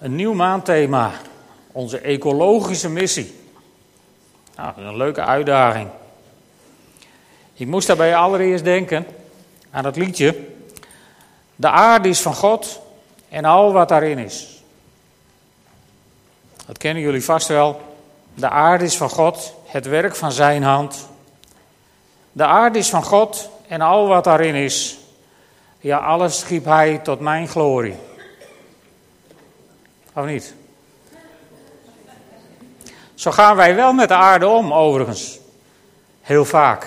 Een nieuw maandthema. Onze ecologische missie. Nou, een leuke uitdaging. Ik moest daarbij allereerst denken aan dat liedje. De aarde is van God en al wat daarin is. Dat kennen jullie vast wel. De aarde is van God, het werk van zijn hand. De aarde is van God en al wat daarin is. Ja, alles schiep hij tot mijn glorie. Of niet? Zo gaan wij wel met de aarde om, overigens. Heel vaak.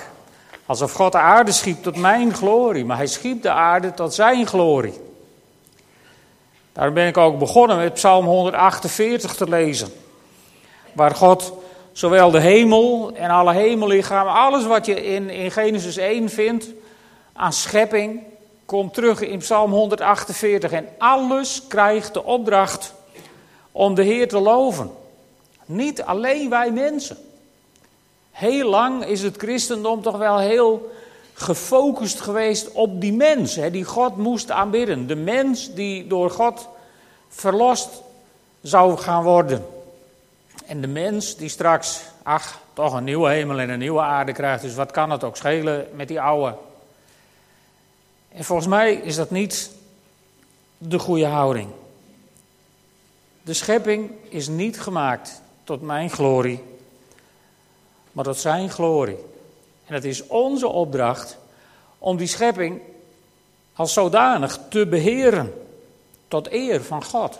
Alsof God de aarde schiep tot mijn glorie, maar hij schiep de aarde tot zijn glorie. Daarom ben ik ook begonnen met Psalm 148 te lezen. Waar God zowel de hemel en alle hemellichamen, alles wat je in, in Genesis 1 vindt aan schepping, komt terug in Psalm 148. En alles krijgt de opdracht om de Heer te loven. Niet alleen wij mensen. Heel lang is het christendom toch wel heel gefocust geweest op die mens, hè, die God moest aanbidden. De mens die door God verlost zou gaan worden. En de mens die straks, ach, toch een nieuwe hemel en een nieuwe aarde krijgt, dus wat kan het ook schelen met die oude? En volgens mij is dat niet de goede houding. De schepping is niet gemaakt tot mijn glorie, maar tot zijn glorie. En het is onze opdracht om die schepping als zodanig te beheren, tot eer van God.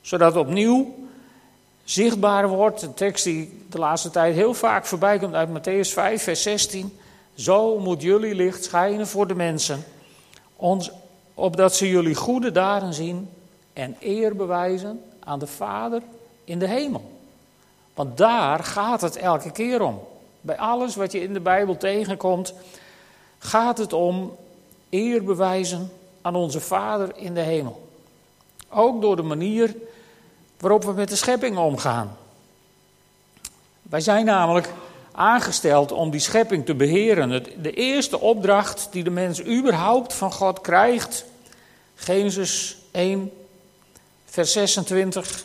Zodat opnieuw zichtbaar wordt, een tekst die de laatste tijd heel vaak voorbij komt uit Matthäus 5, vers 16. Zo moet jullie licht schijnen voor de mensen, ons, opdat ze jullie goede daden zien en eer bewijzen aan de Vader in de hemel. Want daar gaat het elke keer om. Bij alles wat je in de Bijbel tegenkomt, gaat het om eer bewijzen aan onze Vader in de hemel. Ook door de manier waarop we met de schepping omgaan. Wij zijn namelijk aangesteld om die schepping te beheren. De eerste opdracht die de mens überhaupt van God krijgt, Genesis 1, vers 26.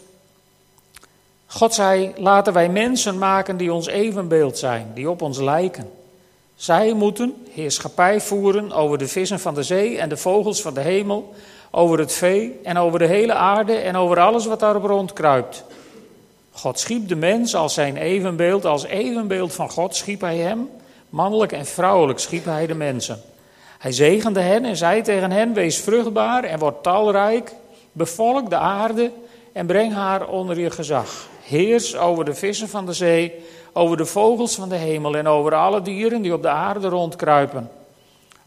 God zei: Laten wij mensen maken die ons evenbeeld zijn, die op ons lijken. Zij moeten heerschappij voeren over de vissen van de zee en de vogels van de hemel, over het vee en over de hele aarde en over alles wat daarop rondkruipt. God schiep de mens als zijn evenbeeld, als evenbeeld van God schiep hij hem, mannelijk en vrouwelijk schiep hij de mensen. Hij zegende hen en zei tegen hen: Wees vruchtbaar en word talrijk, bevolk de aarde en breng haar onder je gezag. Heers over de vissen van de zee, over de vogels van de hemel en over alle dieren die op de aarde rondkruipen.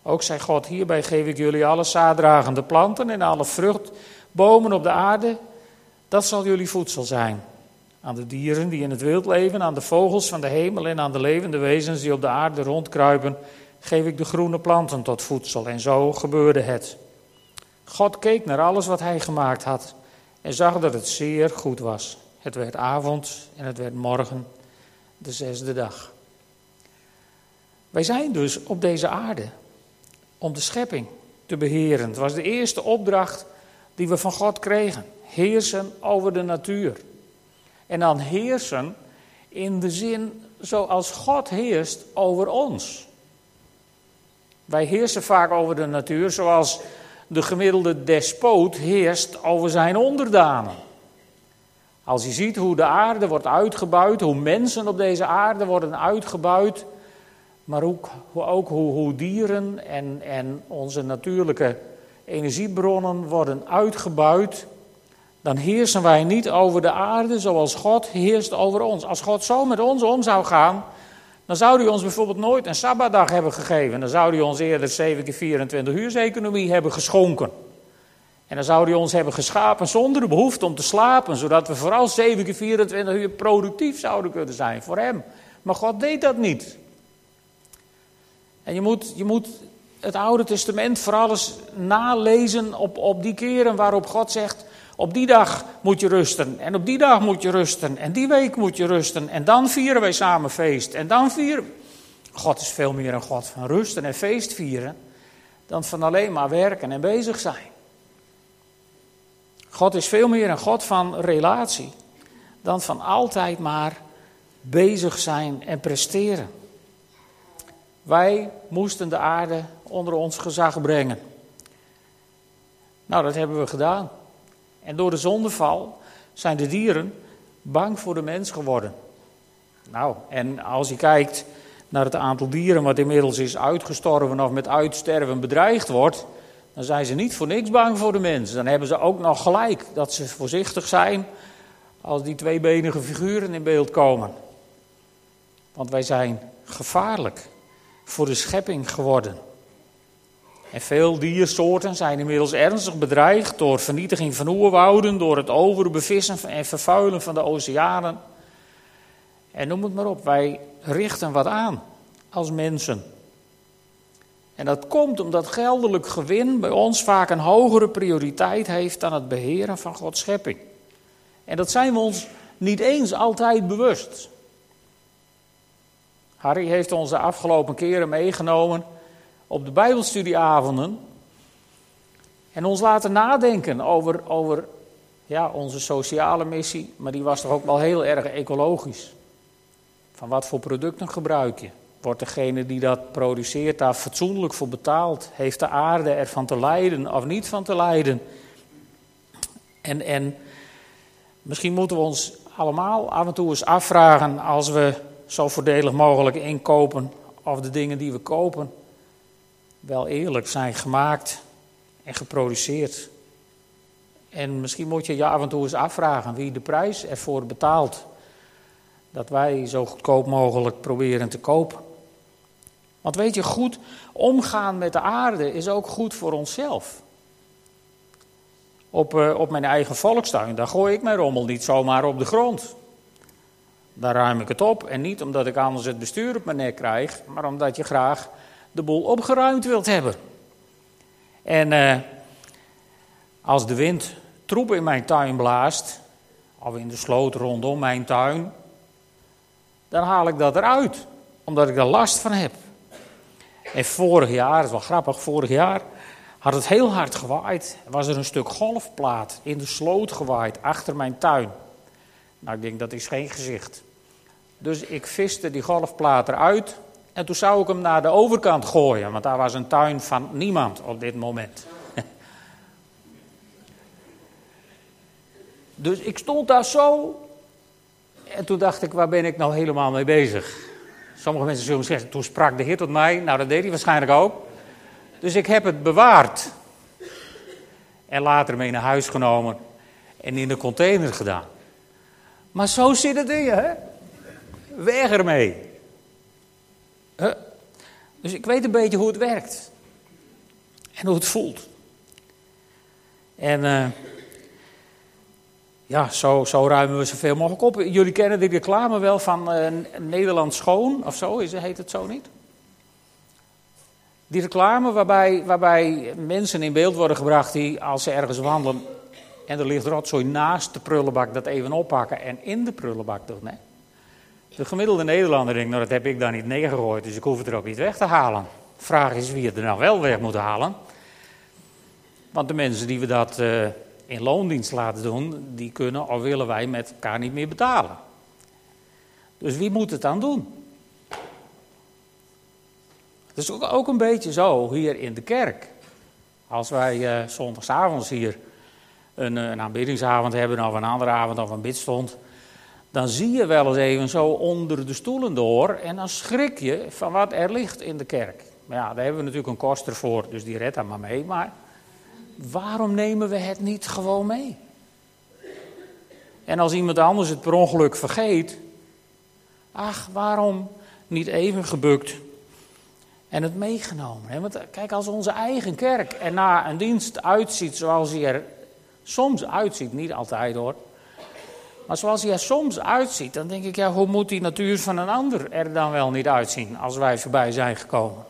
Ook zei God: Hierbij geef ik jullie alle zaaddragende planten en alle vruchtbomen op de aarde. Dat zal jullie voedsel zijn. Aan de dieren die in het wild leven, aan de vogels van de hemel en aan de levende wezens die op de aarde rondkruipen, geef ik de groene planten tot voedsel. En zo gebeurde het. God keek naar alles wat hij gemaakt had en zag dat het zeer goed was. Het werd avond en het werd morgen, de zesde dag. Wij zijn dus op deze aarde om de schepping te beheren. Het was de eerste opdracht die we van God kregen. Heersen over de natuur. En dan heersen in de zin zoals God heerst over ons. Wij heersen vaak over de natuur zoals de gemiddelde despoot heerst over zijn onderdanen. Als je ziet hoe de aarde wordt uitgebuit, hoe mensen op deze aarde worden uitgebuit, maar ook, ook hoe, hoe dieren en, en onze natuurlijke energiebronnen worden uitgebuit, dan heersen wij niet over de aarde zoals God heerst over ons. Als God zo met ons om zou gaan, dan zou hij ons bijvoorbeeld nooit een sabbatdag hebben gegeven. Dan zou hij ons eerder 7 keer 24 uur economie hebben geschonken. En dan zou hij ons hebben geschapen zonder de behoefte om te slapen, zodat we vooral 7 keer 24 uur productief zouden kunnen zijn voor hem. Maar God deed dat niet. En je moet, je moet het Oude Testament vooral eens nalezen op, op die keren waarop God zegt: op die dag moet je rusten. En op die dag moet je rusten. En die week moet je rusten. En dan vieren wij samen feest. En dan vieren. God is veel meer een God van rusten en feest vieren. dan van alleen maar werken en bezig zijn. God is veel meer een God van relatie dan van altijd maar bezig zijn en presteren. Wij moesten de aarde onder ons gezag brengen. Nou, dat hebben we gedaan. En door de zondeval zijn de dieren bang voor de mens geworden. Nou, en als je kijkt naar het aantal dieren wat inmiddels is uitgestorven of met uitsterven bedreigd wordt, dan zijn ze niet voor niks bang voor de mens. Dan hebben ze ook nog gelijk dat ze voorzichtig zijn als die tweebenige figuren in beeld komen. Want wij zijn gevaarlijk voor de schepping geworden. En veel diersoorten zijn inmiddels ernstig bedreigd door vernietiging van oerwouden, door het overbevissen en vervuilen van de oceanen. En noem het maar op, wij richten wat aan als mensen. En dat komt omdat geldelijk gewin bij ons vaak een hogere prioriteit heeft dan het beheren van Gods schepping. En dat zijn we ons niet eens altijd bewust. Harry heeft ons de afgelopen keren meegenomen op de Bijbelstudieavonden. En ons laten nadenken over, over ja, onze sociale missie, maar die was toch ook wel heel erg ecologisch. Van wat voor producten gebruik je? Wordt degene die dat produceert daar fatsoenlijk voor betaald? Heeft de aarde ervan te lijden of niet van te lijden? En, en misschien moeten we ons allemaal af en toe eens afvragen als we zo voordelig mogelijk inkopen of de dingen die we kopen wel eerlijk zijn gemaakt en geproduceerd. En misschien moet je je af en toe eens afvragen wie de prijs ervoor betaalt dat wij zo goedkoop mogelijk proberen te kopen. Want weet je, goed omgaan met de aarde is ook goed voor onszelf. Op, uh, op mijn eigen volkstuin, daar gooi ik mijn rommel niet zomaar op de grond. Daar ruim ik het op. En niet omdat ik anders het bestuur op mijn nek krijg, maar omdat je graag de boel opgeruimd wilt hebben. En uh, als de wind troep in mijn tuin blaast, of in de sloot rondom mijn tuin, dan haal ik dat eruit, omdat ik er last van heb. En vorig jaar, dat is wel grappig, vorig jaar had het heel hard gewaaid. Was er een stuk golfplaat in de sloot gewaaid achter mijn tuin. Nou, ik denk dat is geen gezicht. Dus ik viste die golfplaat eruit en toen zou ik hem naar de overkant gooien, want daar was een tuin van niemand op dit moment. dus ik stond daar zo en toen dacht ik, waar ben ik nou helemaal mee bezig? Sommige mensen zullen zeggen, toen sprak de Heer tot mij. Nou, dat deed hij waarschijnlijk ook. Dus ik heb het bewaard. En later mee naar huis genomen en in de container gedaan. Maar zo zit het in hè? Weg ermee. Dus ik weet een beetje hoe het werkt. En hoe het voelt. En uh, ja, zo, ruimen we zoveel mogelijk op. Jullie kennen die reclame wel van uh, Nederland Schoon, of zo, is, heet het zo niet? Die reclame waarbij, waarbij mensen in beeld worden gebracht die als ze ergens wandelen en er ligt rotzooi naast de prullenbak dat even oppakken en in de prullenbak doen. Nee. De gemiddelde Nederlander denkt, nou dat heb ik daar niet neergegooid, dus ik hoef het er ook niet weg te halen. Vraag is wie het er nou wel weg moet halen. Want de mensen die we dat uh, in loondienst laten doen, die kunnen of willen wij met elkaar niet meer betalen. Dus wie moet het dan doen? Het is ook, een beetje zo hier in de kerk. Als wij uh, zondagsavonds hier een, een aanbiddingsavond hebben, of een andere avond of een bidstond, dan zie je wel eens even zo onder de stoelen door en dan schrik je van wat er ligt in de kerk. Maar ja, daar hebben we natuurlijk een koster voor, dus die redt daar maar mee. Maar waarom nemen we het niet gewoon mee? En als iemand anders het per ongeluk vergeet, ach, waarom niet even gebukt en het meegenomen? Want kijk, als onze eigen kerk er na een dienst uitziet zoals hij er soms uitziet, niet altijd hoor. Maar zoals hij er soms uitziet, dan denk ik, ja, hoe moet die natuur van een ander er dan wel niet uitzien als wij voorbij zijn gekomen?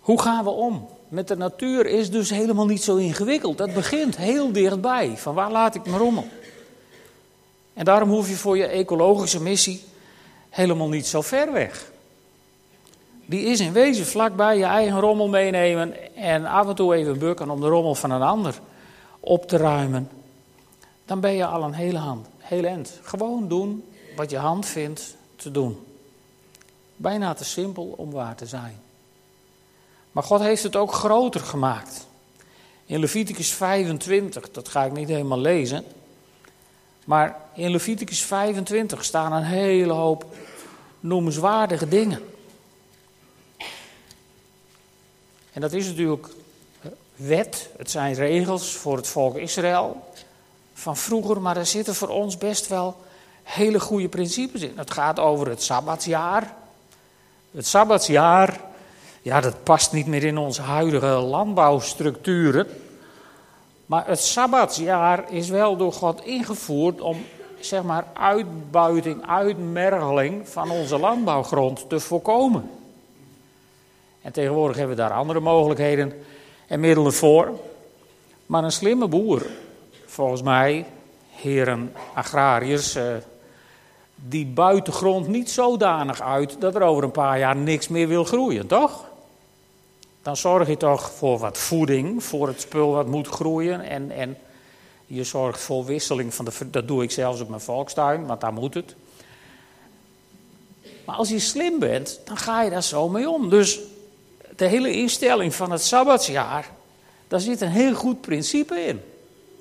Hoe gaan we om met de natuur is dus helemaal niet zo ingewikkeld. Dat begint heel dichtbij. Van waar laat ik me rommel? En daarom hoef je voor je ecologische missie helemaal niet zo ver weg. Die is in wezen vlakbij je eigen rommel meenemen en af en toe even bukken om de rommel van een ander op te ruimen, dan ben je al een hele, hand, hele end. Gewoon doen wat je hand vindt te doen. Bijna te simpel om waar te zijn. Maar God heeft het ook groter gemaakt. In Leviticus 25, dat ga ik niet helemaal lezen. Maar in Leviticus 25 staan een hele hoop noemenswaardige dingen. En dat is natuurlijk wet, het zijn regels voor het volk Israël van vroeger, maar er zitten voor ons best wel hele goede principes in. Het gaat over het sabbatsjaar. Het sabbatsjaar, ja, dat past niet meer in onze huidige landbouwstructuren. Maar het sabbatsjaar is wel door God ingevoerd om, zeg maar, uitbuiting, uitmergeling van onze landbouwgrond te voorkomen. En tegenwoordig hebben we daar andere mogelijkheden en middelen voor. Maar een slimme boer, volgens mij, heren agrariërs, eh, die buit de grond niet zodanig uit dat er over een paar jaar niks meer wil groeien, toch? Dan zorg je toch voor wat voeding, voor het spul wat moet groeien. En, en je zorgt voor wisseling van de. Dat doe ik zelfs op mijn volkstuin, want daar moet het. Maar als je slim bent, dan ga je daar zo mee om. Dus de hele instelling van het sabbatsjaar, daar zit een heel goed principe in.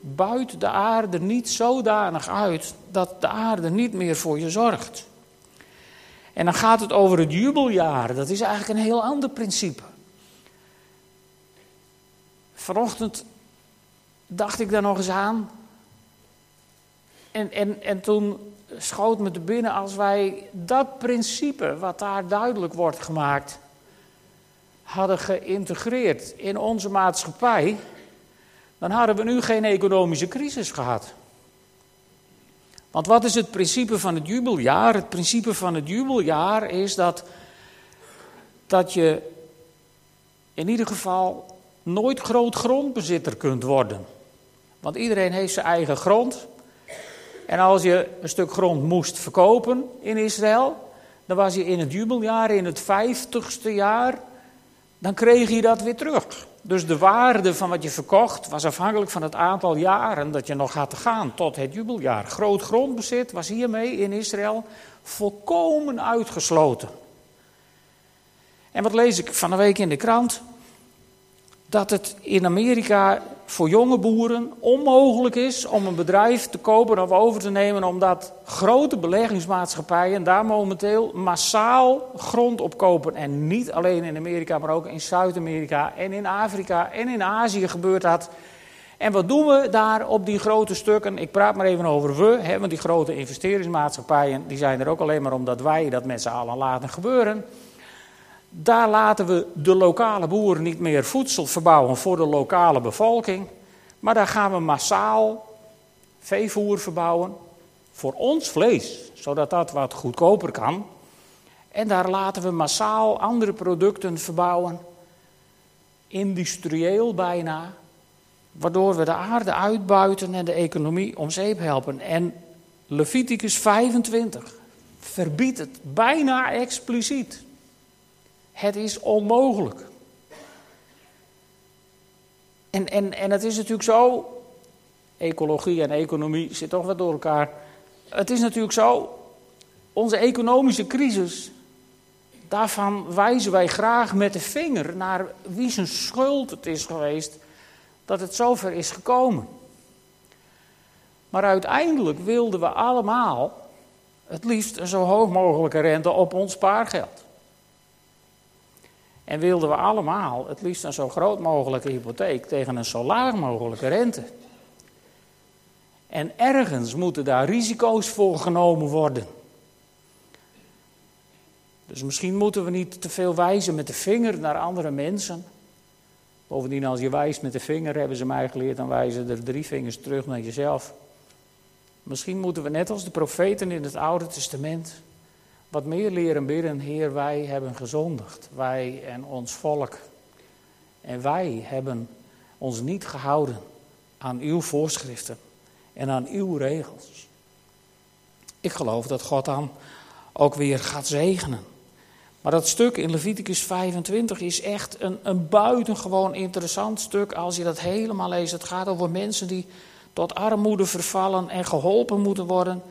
Buit de aarde niet zodanig uit dat de aarde niet meer voor je zorgt. En dan gaat het over het jubeljaar. Dat is eigenlijk een heel ander principe. Vanochtend dacht ik daar nog eens aan. En, en, en toen schoot me te binnen als wij dat principe, wat daar duidelijk wordt gemaakt, hadden geïntegreerd in onze maatschappij, dan hadden we nu geen economische crisis gehad. Want wat is het principe van het jubeljaar? Het principe van het jubeljaar is dat, dat je in ieder geval nooit groot grondbezitter kunt worden. Want iedereen heeft zijn eigen grond. En als je een stuk grond moest verkopen in Israël, dan was je in het jubeljaar, in het vijftigste jaar, dan kreeg je dat weer terug. Dus de waarde van wat je verkocht was afhankelijk van het aantal jaren dat je nog had te gaan tot het jubeljaar. Groot grondbezit was hiermee in Israël volkomen uitgesloten. En wat lees ik van de week in de krant? Dat het in Amerika voor jonge boeren onmogelijk is om een bedrijf te kopen of over te nemen, omdat grote beleggingsmaatschappijen daar momenteel massaal grond op kopen. En niet alleen in Amerika, maar ook in Zuid-Amerika en in Afrika en in Azië gebeurt dat. En wat doen we daar op die grote stukken? Ik praat maar even over we, hè, want die grote investeringsmaatschappijen die zijn er ook alleen maar omdat wij dat met z'n allen laten gebeuren. Daar laten we de lokale boeren niet meer voedsel verbouwen voor de lokale bevolking. Maar daar gaan we massaal veevoer verbouwen voor ons vlees, zodat dat wat goedkoper kan. En daar laten we massaal andere producten verbouwen, industrieel bijna, waardoor we de aarde uitbuiten en de economie om zeep helpen. En Leviticus 25 verbiedt het bijna expliciet. Het is onmogelijk. En, en, en het is natuurlijk zo, ecologie en economie zitten toch wat door elkaar. Het is natuurlijk zo, onze economische crisis, daarvan wijzen wij graag met de vinger naar wie zijn schuld het is geweest dat het zover is gekomen. Maar uiteindelijk wilden we allemaal het liefst een zo hoog mogelijke rente op ons spaargeld. En wilden we allemaal het liefst een zo groot mogelijke hypotheek tegen een zo laag mogelijke rente. En ergens moeten daar risico's voor genomen worden. Dus misschien moeten we niet te veel wijzen met de vinger naar andere mensen. Bovendien, als je wijst met de vinger, hebben ze mij geleerd, dan wijzen er drie vingers terug naar jezelf. Misschien moeten we net als de profeten in het Oude Testament wat meer leren bidden, Heer, wij hebben gezondigd, wij en ons volk. En wij hebben ons niet gehouden aan uw voorschriften en aan uw regels. Ik geloof dat God dan ook weer gaat zegenen. Maar dat stuk in Leviticus 25 is echt een, een buitengewoon interessant stuk als je dat helemaal leest. Het gaat over mensen die tot armoede vervallen en geholpen moeten worden.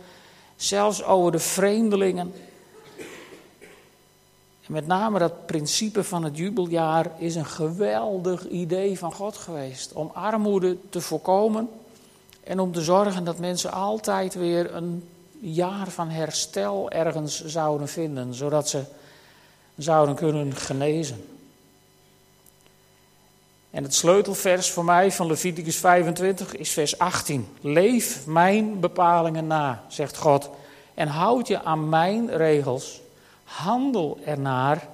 Zelfs over de vreemdelingen. Met name dat principe van het jubeljaar is een geweldig idee van God geweest. Om armoede te voorkomen en om te zorgen dat mensen altijd weer een jaar van herstel ergens zouden vinden, zodat ze zouden kunnen genezen. En het sleutelvers voor mij van Leviticus 25 is vers 18. Leef mijn bepalingen na, zegt God, en houd je aan mijn regels. Handel ernaar,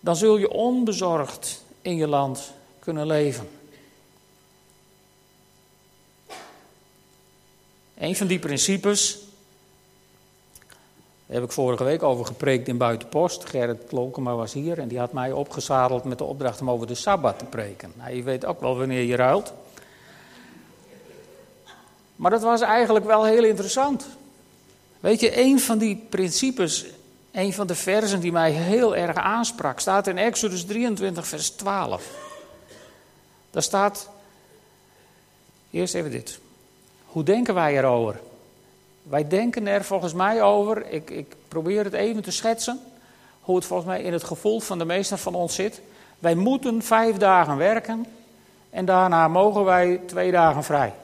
dan zul je onbezorgd in je land kunnen leven. Een van die principes heb ik vorige week over gepreekt in Buitenpost. Gerrit Klokema was hier en die had mij opgezadeld met de opdracht om over de Sabbat te preken. Nou, je weet ook wel wanneer je ruilt. Maar dat was eigenlijk wel heel interessant. Weet je, een van die principes, een van de versen die mij heel erg aansprak, staat in Exodus 23, vers 12. Daar staat, eerst even dit. Hoe denken wij erover? Wij denken er volgens mij over, ik, ik probeer het even te schetsen, hoe het volgens mij in het gevoel van de meesten van ons zit. Wij moeten vijf dagen werken en daarna mogen wij twee dagen vrij.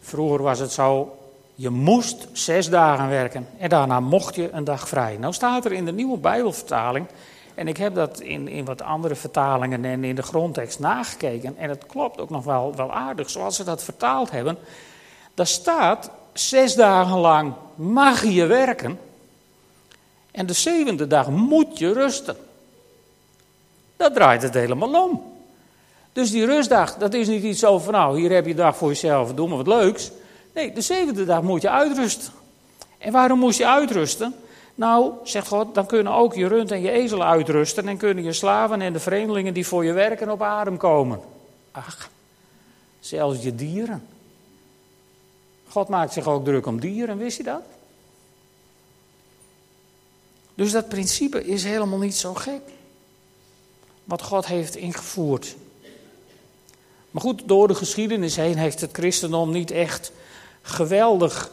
Vroeger was het zo, je moest zes dagen werken en daarna mocht je een dag vrij. Nou staat er in de nieuwe Bijbelvertaling, en ik heb dat in, in wat andere vertalingen en in de grondtekst nagekeken, en het klopt ook nog wel, wel aardig zoals ze dat vertaald hebben. Daar staat, zes dagen lang mag je werken en de zevende dag moet je rusten. Dat draait het helemaal om. Dus die rustdag, dat is niet iets van, nou, hier heb je een dag voor jezelf, doe maar wat leuks. Nee, de zevende dag moet je uitrusten. En waarom moest je uitrusten? Nou, zegt God, dan kunnen ook je rund en je ezel uitrusten en kunnen je slaven en de vreemdelingen die voor je werken op adem komen. Ach, zelfs je dieren. God maakt zich ook druk om dieren, wist je dat? Dus dat principe is helemaal niet zo gek. Wat God heeft ingevoerd. Maar goed, door de geschiedenis heen heeft het christendom niet echt geweldig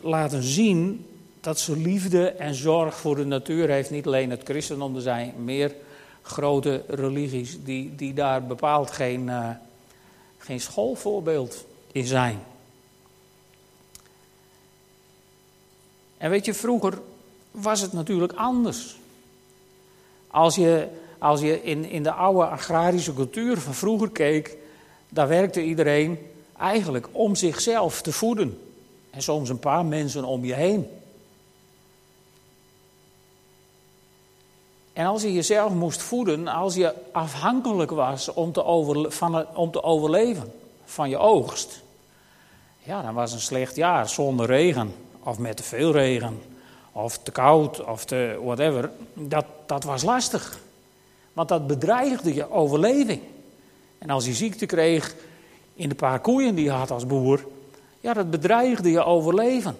laten zien dat ze liefde en zorg voor de natuur heeft. Niet alleen het christendom, er zijn meer grote religies die, die daar bepaald geen, uh, geen schoolvoorbeeld in zijn. En weet je, vroeger was het natuurlijk anders. Als je, als je in, in de oude agrarische cultuur van vroeger keek, daar werkte iedereen eigenlijk om zichzelf te voeden. En soms een paar mensen om je heen. En als je jezelf moest voeden, als je afhankelijk was om te, van, om te overleven van je oogst, ja, dan was een slecht jaar zonder regen of met te veel regen, of te koud, of te whatever, dat, dat was lastig. Want dat bedreigde je overleving. En als je ziekte kreeg in de paar koeien die je had als boer, ja, dat bedreigde je overleven.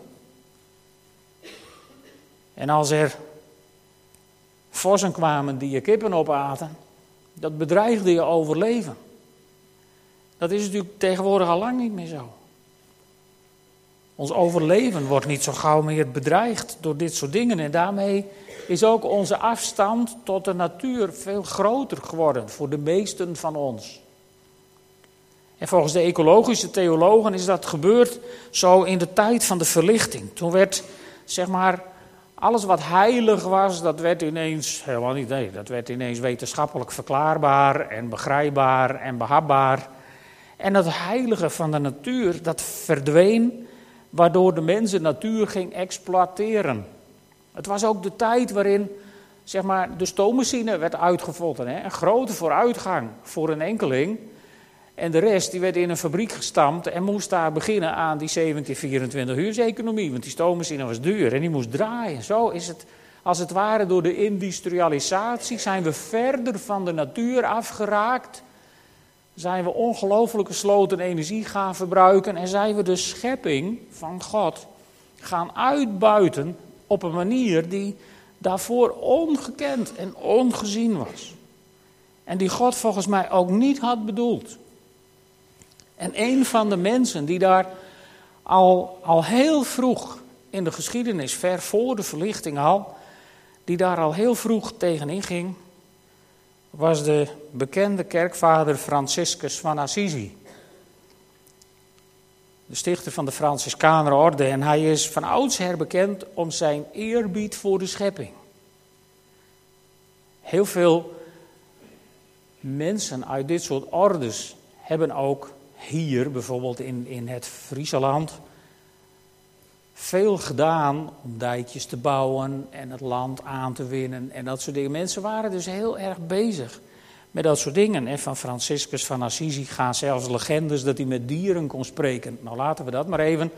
En als er vossen kwamen die je kippen opaten, dat bedreigde je overleven. Dat is natuurlijk tegenwoordig al lang niet meer zo. Ons overleven wordt niet zo gauw meer bedreigd door dit soort dingen. En daarmee is ook onze afstand tot de natuur veel groter geworden voor de meesten van ons. En volgens de ecologische theologen is dat gebeurd zo in de tijd van de verlichting. Toen werd, zeg maar, alles wat heilig was, dat werd ineens, helemaal niet, nee, dat werd ineens wetenschappelijk verklaarbaar en begrijpbaar en behapbaar. En dat heilige van de natuur, dat verdween waardoor de mens de natuur ging exploiteren. Het was ook de tijd waarin zeg maar, de stoommachine werd uitgevonden. Een grote vooruitgang voor een enkeling. En de rest die werd in een fabriek gestampt en moest daar beginnen aan die 17, 24 uur economie. Want die stoommachine was duur en die moest draaien. Zo is het, als het ware door de industrialisatie, zijn we verder van de natuur afgeraakt zijn we ongelooflijke sloten energie gaan verbruiken en zijn we de schepping van God gaan uitbuiten op een manier die daarvoor ongekend en ongezien was. En die God volgens mij ook niet had bedoeld. En een van de mensen die daar al, al heel vroeg in de geschiedenis, ver voor de verlichting al, die daar al heel vroeg tegenin ging, was de bekende kerkvader Franciscus van Assisi. De stichter van de Franciscaner orde. En hij is van oudsher bekend om zijn eerbied voor de schepping. Heel veel mensen uit dit soort ordes hebben ook hier, bijvoorbeeld in, in het Frieseland, veel gedaan om dijkjes te bouwen en het land aan te winnen en dat soort dingen. Mensen waren dus heel erg bezig met dat soort dingen. En van Franciscus van Assisi gaan zelfs legendes dat hij met dieren kon spreken. Nou, laten we dat maar even.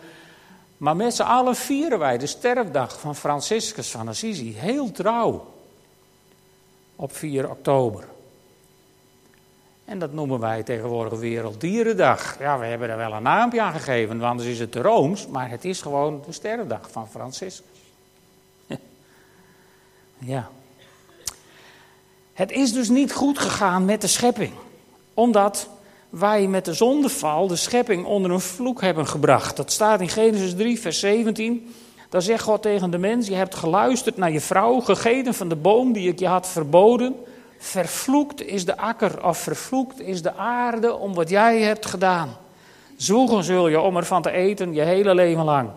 Maar met z'n allen vieren wij de sterfdag van Franciscus van Assisi. Heel trouw. Op 4 oktober. En dat noemen wij tegenwoordig Werelddierendag. Ja, we hebben er wel een naampje aan gegeven, want anders is het te rooms. Maar het is gewoon de sterrendag van Franciscus. ja. Het is dus niet goed gegaan met de schepping. Omdat wij met de zondeval de schepping onder een vloek hebben gebracht. Dat staat in Genesis 3, vers 17. Daar zegt God tegen de mens: Je hebt geluisterd naar je vrouw, gegeten van de boom die ik je had verboden. Vervloekt is de akker of vervloekt is de aarde om wat jij hebt gedaan. Zwoegen zul je om ervan te eten je hele leven lang.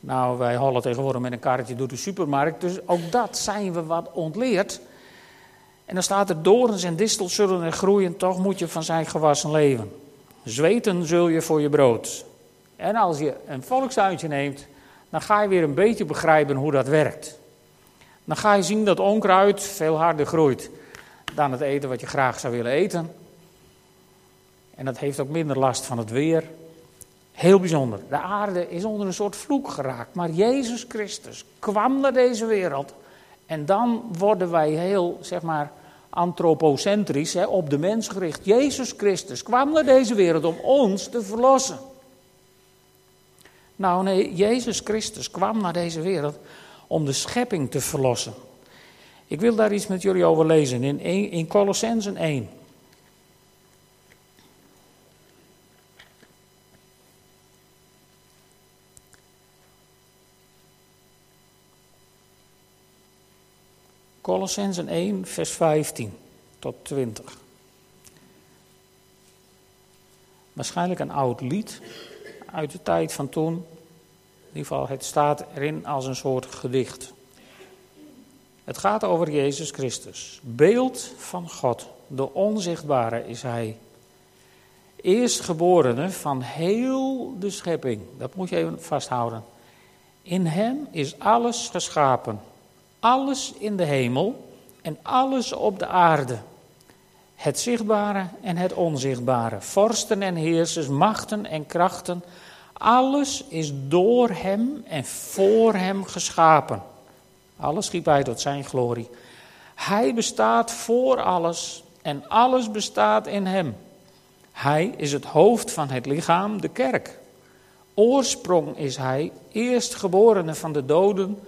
Nou, wij hollen tegenwoordig met een karretje door de supermarkt, dus ook dat zijn we wat ontleerd. En dan staat er: dorens en distels zullen er groeien, toch moet je van zijn gewassen leven. Zweten zul je voor je brood. En als je een volksuitje neemt, dan ga je weer een beetje begrijpen hoe dat werkt. Dan ga je zien dat onkruid veel harder groeit dan het eten wat je graag zou willen eten. En dat heeft ook minder last van het weer. Heel bijzonder. De aarde is onder een soort vloek geraakt. Maar Jezus Christus kwam naar deze wereld. En dan worden wij heel, zeg maar, antropocentrisch, hè, op de mens gericht. Jezus Christus kwam naar deze wereld om ons te verlossen. Nou nee, Jezus Christus kwam naar deze wereld om de schepping te verlossen. Ik wil daar iets met jullie over lezen in, in Colossensen 1. Colossensen 1, vers 15 tot 20. Waarschijnlijk een oud lied uit de tijd van toen. In ieder geval, het staat erin als een soort gedicht. Het gaat over Jezus Christus. Beeld van God, de onzichtbare is Hij. Eerstgeborene van heel de schepping. Dat moet je even vasthouden. In Hem is alles geschapen alles in de hemel en alles op de aarde. Het zichtbare en het onzichtbare. Vorsten en heersers, machten en krachten. Alles is door hem en voor hem geschapen. Alles schiep hij tot zijn glorie. Hij bestaat voor alles en alles bestaat in hem. Hij is het hoofd van het lichaam, de kerk. Oorsprong is hij, eerstgeborene van de doden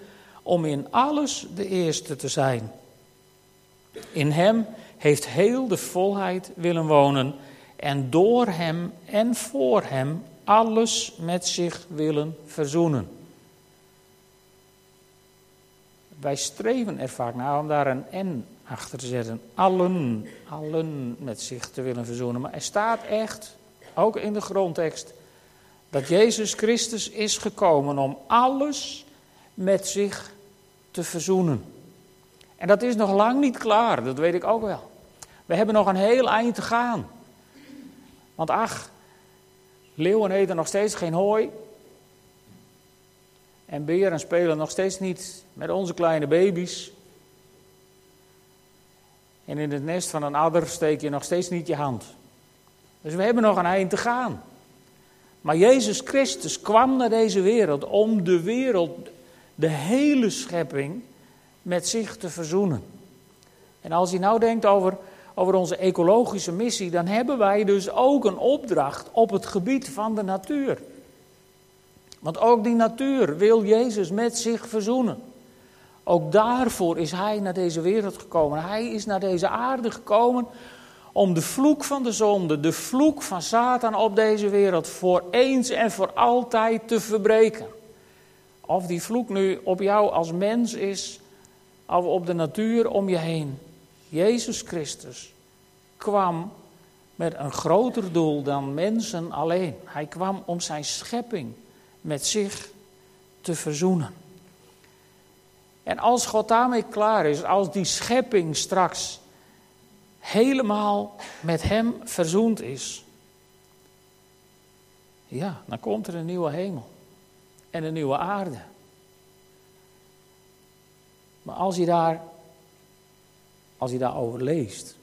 om in alles de eerste te zijn. In hem heeft heel de volheid willen wonen en door hem en voor hem alles met zich willen verzoenen. Wij streven er vaak naar om daar een N achter te zetten. Allen, allen met zich te willen verzoenen. Maar er staat echt, ook in de grondtekst, dat Jezus Christus is gekomen om alles met zich te verzoenen. En dat is nog lang niet klaar, dat weet ik ook wel. We hebben nog een heel eind te gaan. Want ach, leeuwen eten nog steeds geen hooi. En beren spelen nog steeds niet met onze kleine baby's. En in het nest van een adder steek je nog steeds niet je hand. Dus we hebben nog een eind te gaan. Maar Jezus Christus kwam naar deze wereld om de wereld de hele schepping met zich te verzoenen. En als je nou denkt over, over onze ecologische missie, dan hebben wij dus ook een opdracht op het gebied van de natuur. Want ook die natuur wil Jezus met zich verzoenen. Ook daarvoor is hij naar deze wereld gekomen. Hij is naar deze aarde gekomen om de vloek van de zonde, de vloek van Satan op deze wereld voor eens en voor altijd te verbreken. Of die vloek nu op jou als mens is, of op de natuur om je heen. Jezus Christus kwam met een groter doel dan mensen alleen. Hij kwam om zijn schepping met zich te verzoenen. En als God daarmee klaar is, als die schepping straks helemaal met Hem verzoend is, ja, dan komt er een nieuwe hemel en een nieuwe aarde. Maar als je daar, als je daarover leest,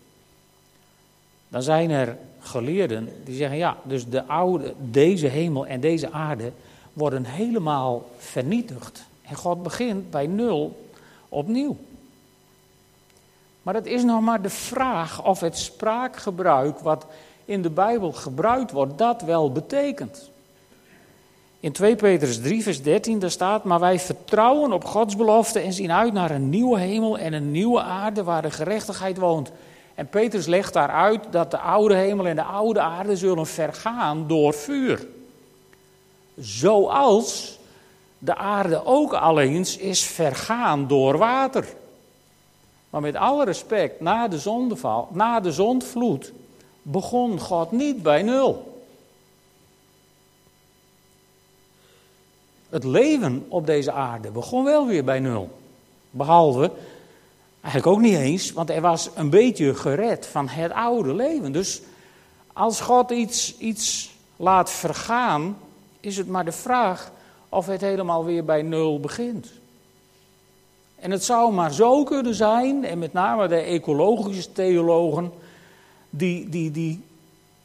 dan zijn er geleerden die zeggen, ja, dus de oude, deze hemel en deze aarde worden helemaal vernietigd. En God begint bij nul opnieuw. Maar het is nog maar de vraag of het spraakgebruik wat in de Bijbel gebruikt wordt, dat wel betekent. In 2 Petrus 3, vers 13, daar staat: Maar wij vertrouwen op Gods belofte en zien uit naar een nieuwe hemel en een nieuwe aarde waar de gerechtigheid woont. En Petrus legt daaruit dat de oude hemel en de oude aarde zullen vergaan door vuur. Zoals de aarde ook al eens is vergaan door water. Maar met alle respect, na de zondeval, na de zondvloed, begon God niet bij nul. Het leven op deze aarde begon wel weer bij nul. Behalve, eigenlijk ook niet eens, want er was een beetje gered van het oude leven. Dus als God iets, iets laat vergaan, is het maar de vraag of het helemaal weer bij nul begint. En het zou maar zo kunnen zijn, en met name de ecologische theologen, die, die, die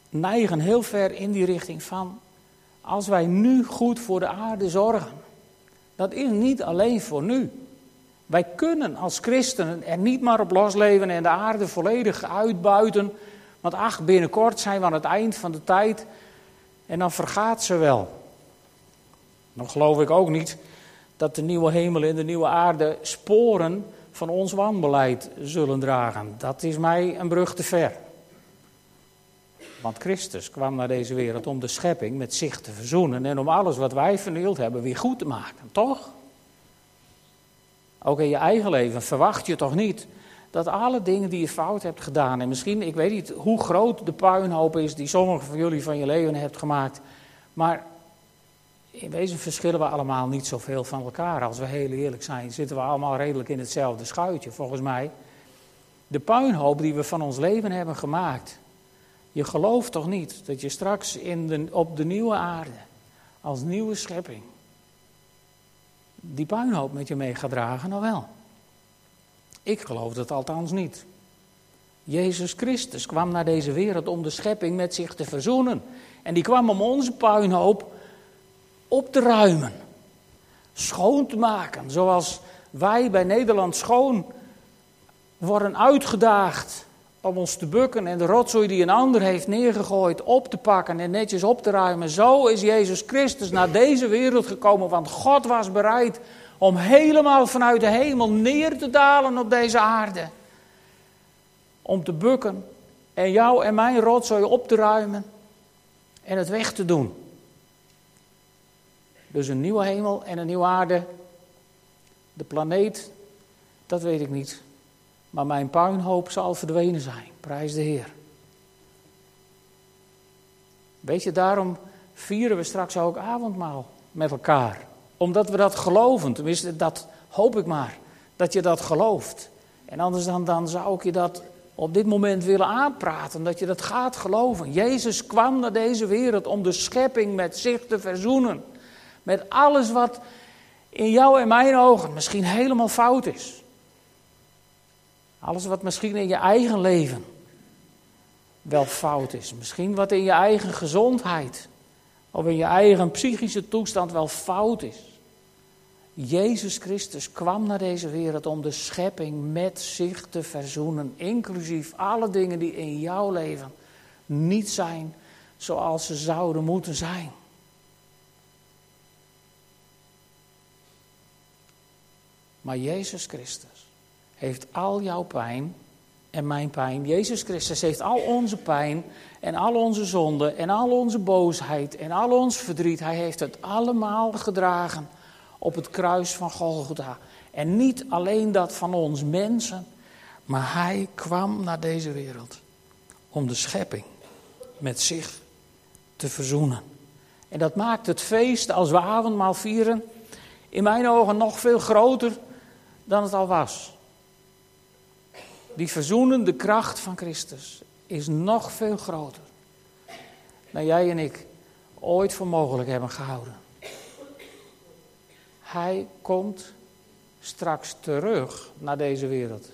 neigen heel ver in die richting van, als wij nu goed voor de aarde zorgen, dat is niet alleen voor nu. Wij kunnen als christenen er niet maar op losleven en de aarde volledig uitbuiten, want ach, binnenkort zijn we aan het eind van de tijd en dan vergaat ze wel. Dan geloof ik ook niet dat de nieuwe hemel en de nieuwe aarde sporen van ons wanbeleid zullen dragen. Dat is mij een brug te ver. Want Christus kwam naar deze wereld om de schepping met zich te verzoenen en om alles wat wij vernield hebben weer goed te maken, toch? Ook in je eigen leven verwacht je toch niet dat alle dingen die je fout hebt gedaan, en misschien, ik weet niet hoe groot de puinhoop is die sommigen van jullie van je leven hebt gemaakt, maar in wezen verschillen we allemaal niet zoveel van elkaar. Als we heel eerlijk zijn, zitten we allemaal redelijk in hetzelfde schuitje, volgens mij. De puinhoop die we van ons leven hebben gemaakt. Je gelooft toch niet dat je straks in de, op de nieuwe aarde, als nieuwe schepping, die puinhoop met je mee gaat dragen? Nou wel. Ik geloof dat althans niet. Jezus Christus kwam naar deze wereld om de schepping met zich te verzoenen. En die kwam om onze puinhoop op te ruimen, schoon te maken, zoals wij bij Nederland schoon worden uitgedaagd om ons te bukken en de rotzooi die een ander heeft neergegooid op te pakken en netjes op te ruimen. Zo is Jezus Christus naar deze wereld gekomen, want God was bereid om helemaal vanuit de hemel neer te dalen op deze aarde. Om te bukken en jou en mijn rotzooi op te ruimen en het weg te doen. Dus een nieuwe hemel en een nieuwe aarde. De planeet, dat weet ik niet. Maar mijn puinhoop zal verdwenen zijn. Prijs de Heer. Weet je, daarom vieren we straks ook avondmaal met elkaar. Omdat we dat geloven. Tenminste, dat hoop ik maar. Dat je dat gelooft. En anders dan, dan zou ik je dat op dit moment willen aanpraten. Dat je dat gaat geloven. Jezus kwam naar deze wereld om de schepping met zich te verzoenen. Met alles wat in jou en mijn ogen misschien helemaal fout is. Alles wat misschien in je eigen leven wel fout is. Misschien wat in je eigen gezondheid of in je eigen psychische toestand wel fout is. Jezus Christus kwam naar deze wereld om de schepping met zich te verzoenen, inclusief alle dingen die in jouw leven niet zijn zoals ze zouden moeten zijn. Maar Jezus Christus heeft al jouw pijn en mijn pijn. Jezus Christus heeft al onze pijn en al onze zonde en al onze boosheid en al ons verdriet. Hij heeft het allemaal gedragen op het kruis van Golgotha. En niet alleen dat van ons mensen, maar hij kwam naar deze wereld om de schepping met zich te verzoenen. En dat maakt het feest als we avondmaal vieren in mijn ogen nog veel groter dan het al was. Die verzoenende kracht van Christus is nog veel groter dan jij en ik ooit voor mogelijk hebben gehouden. Hij komt straks terug naar deze wereld.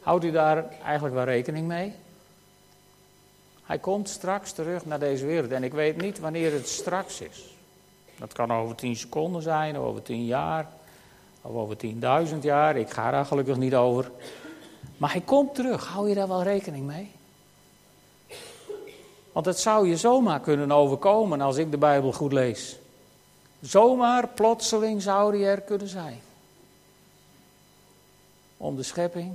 Houdt u daar eigenlijk wel rekening mee? Hij komt straks terug naar deze wereld. En ik weet niet wanneer het straks is. Dat kan over tien seconden zijn, of over tien jaar, of over tienduizend jaar. Ik ga daar gelukkig niet over. Maar hij komt terug. Hou je daar wel rekening mee? Want het zou je zomaar kunnen overkomen als ik de Bijbel goed lees. Zomaar, plotseling zou hij er kunnen zijn. Om de schepping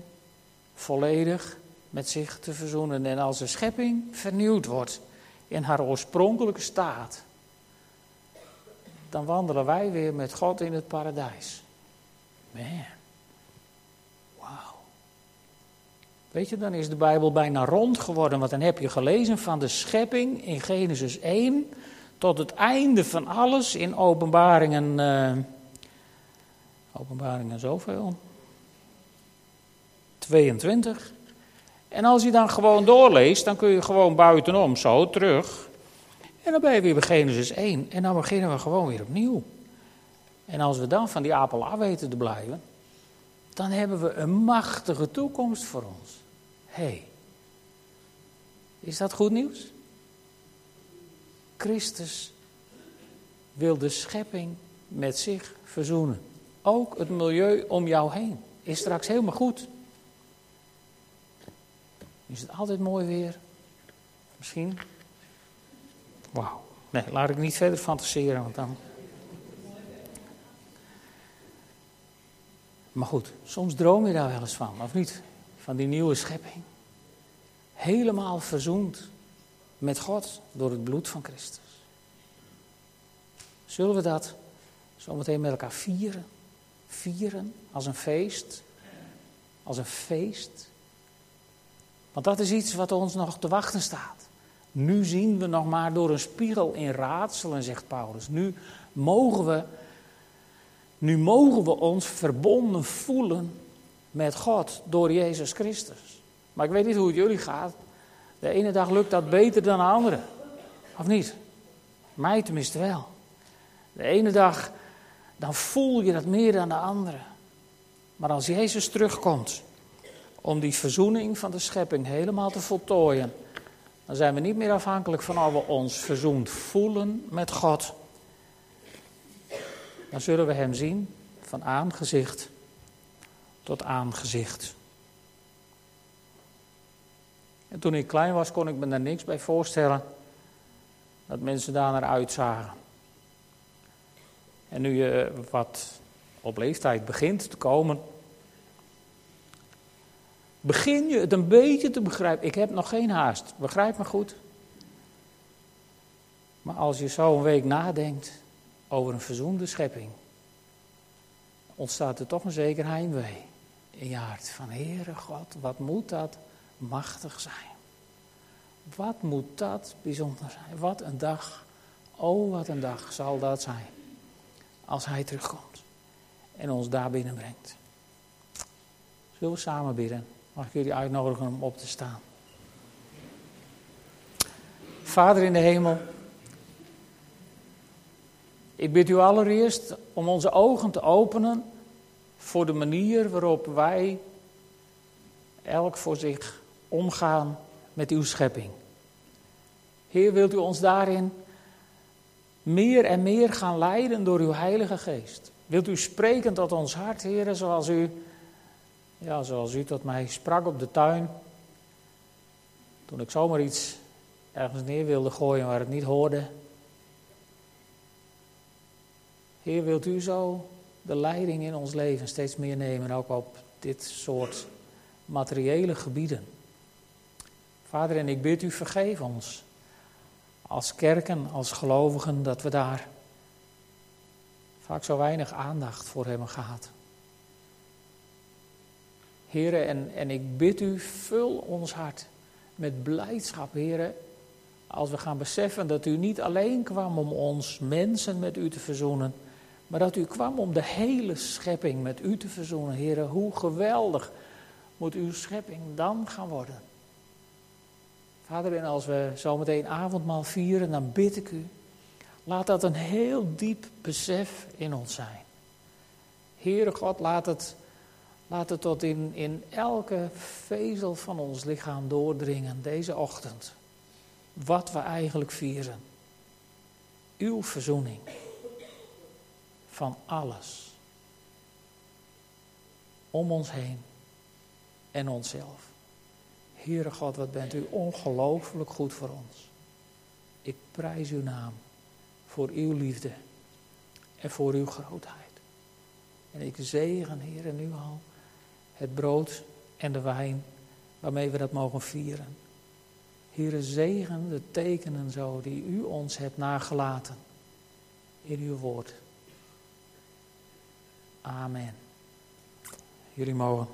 volledig met zich te verzoenen. En als de schepping vernieuwd wordt in haar oorspronkelijke staat, dan wandelen wij weer met God in het paradijs. Man. Wauw. Weet je, dan is de Bijbel bijna rond geworden. Want dan heb je gelezen van de schepping in Genesis 1 tot het einde van alles in openbaringen. Uh, openbaringen zoveel. 22. En als je dan gewoon doorleest, dan kun je gewoon buitenom zo terug. En dan ben je weer bij Genesis 1. En dan beginnen we gewoon weer opnieuw. En als we dan van die appel af weten te blijven, dan hebben we een machtige toekomst voor ons. Hé, hey, is dat goed nieuws? Christus wil de schepping met zich verzoenen. Ook het milieu om jou heen is straks helemaal goed. Is het altijd mooi weer? Misschien? Wauw. Nee, laat ik niet verder fantaseren, want dan. Maar goed, soms droom je daar wel eens van, of niet? Van die nieuwe schepping. Helemaal verzoend met God door het bloed van Christus. Zullen we dat zometeen met elkaar vieren? Vieren als een feest? Als een feest? Want dat is iets wat ons nog te wachten staat. Nu zien we nog maar door een spiegel in raadselen, zegt Paulus. Nu mogen we, nu mogen we ons verbonden voelen met God door Jezus Christus. Maar ik weet niet hoe het jullie gaat. De ene dag lukt dat beter dan de andere. Of niet? Mij tenminste wel. De ene dag, dan voel je dat meer dan de andere. Maar als Jezus terugkomt om die verzoening van de schepping helemaal te voltooien, dan zijn we niet meer afhankelijk van of we ons verzoend voelen met God. Dan zullen we Hem zien van aangezicht tot aangezicht. En toen ik klein was, kon ik me daar niks bij voorstellen dat mensen daar naar uitzagen. En nu je wat op leeftijd begint te komen, begin je het een beetje te begrijpen. Ik heb nog geen haast, begrijp me goed. Maar als je zo een week nadenkt over een verzoende schepping, ontstaat er toch een zeker heimwee in je hart. Van Heere God, wat moet dat machtig zijn. Wat moet dat bijzonder zijn. Wat een dag, oh wat een dag zal dat zijn. Als Hij terugkomt en ons daar binnenbrengt. Zullen we samen bidden? Mag ik jullie uitnodigen om op te staan? Vader in de hemel, ik bid u allereerst om onze ogen te openen voor de manier waarop wij elk voor zich omgaan met uw schepping. Heer, wilt u ons daarin meer en meer gaan leiden door uw Heilige Geest? Wilt u spreken tot ons hart, Heer, zoals u ja, zoals u tot mij sprak op de tuin. Toen ik zomaar iets ergens neer wilde gooien waar het niet hoorde. Heer, wilt u zo de leiding in ons leven steeds meer nemen, ook op dit soort materiële gebieden. Vader, en ik bid u, vergeef ons als kerken, als gelovigen, dat we daar vaak zo weinig aandacht voor hebben gehad. Heren, en, en ik bid u, vul ons hart met blijdschap, heren, als we gaan beseffen dat u niet alleen kwam om ons mensen met u te verzoenen, maar dat u kwam om de hele schepping met u te verzoenen. Heren, hoe geweldig moet uw schepping dan gaan worden. Vader, en als we zometeen avondmaal vieren, dan bid ik u, laat dat een heel diep besef in ons zijn. Heere God, laat het, laat het tot in, in elke vezel van ons lichaam doordringen deze ochtend. Wat we eigenlijk vieren. Uw verzoening van alles. Om ons heen en onszelf. Heere God, wat bent u ongelooflijk goed voor ons. Ik prijs uw naam voor uw liefde en voor uw grootheid. En ik zegen, Heer, nu al het brood en de wijn waarmee we dat mogen vieren. Heere, zegen de tekenen zo die u ons hebt nagelaten in uw woord. Amen. Jullie mogen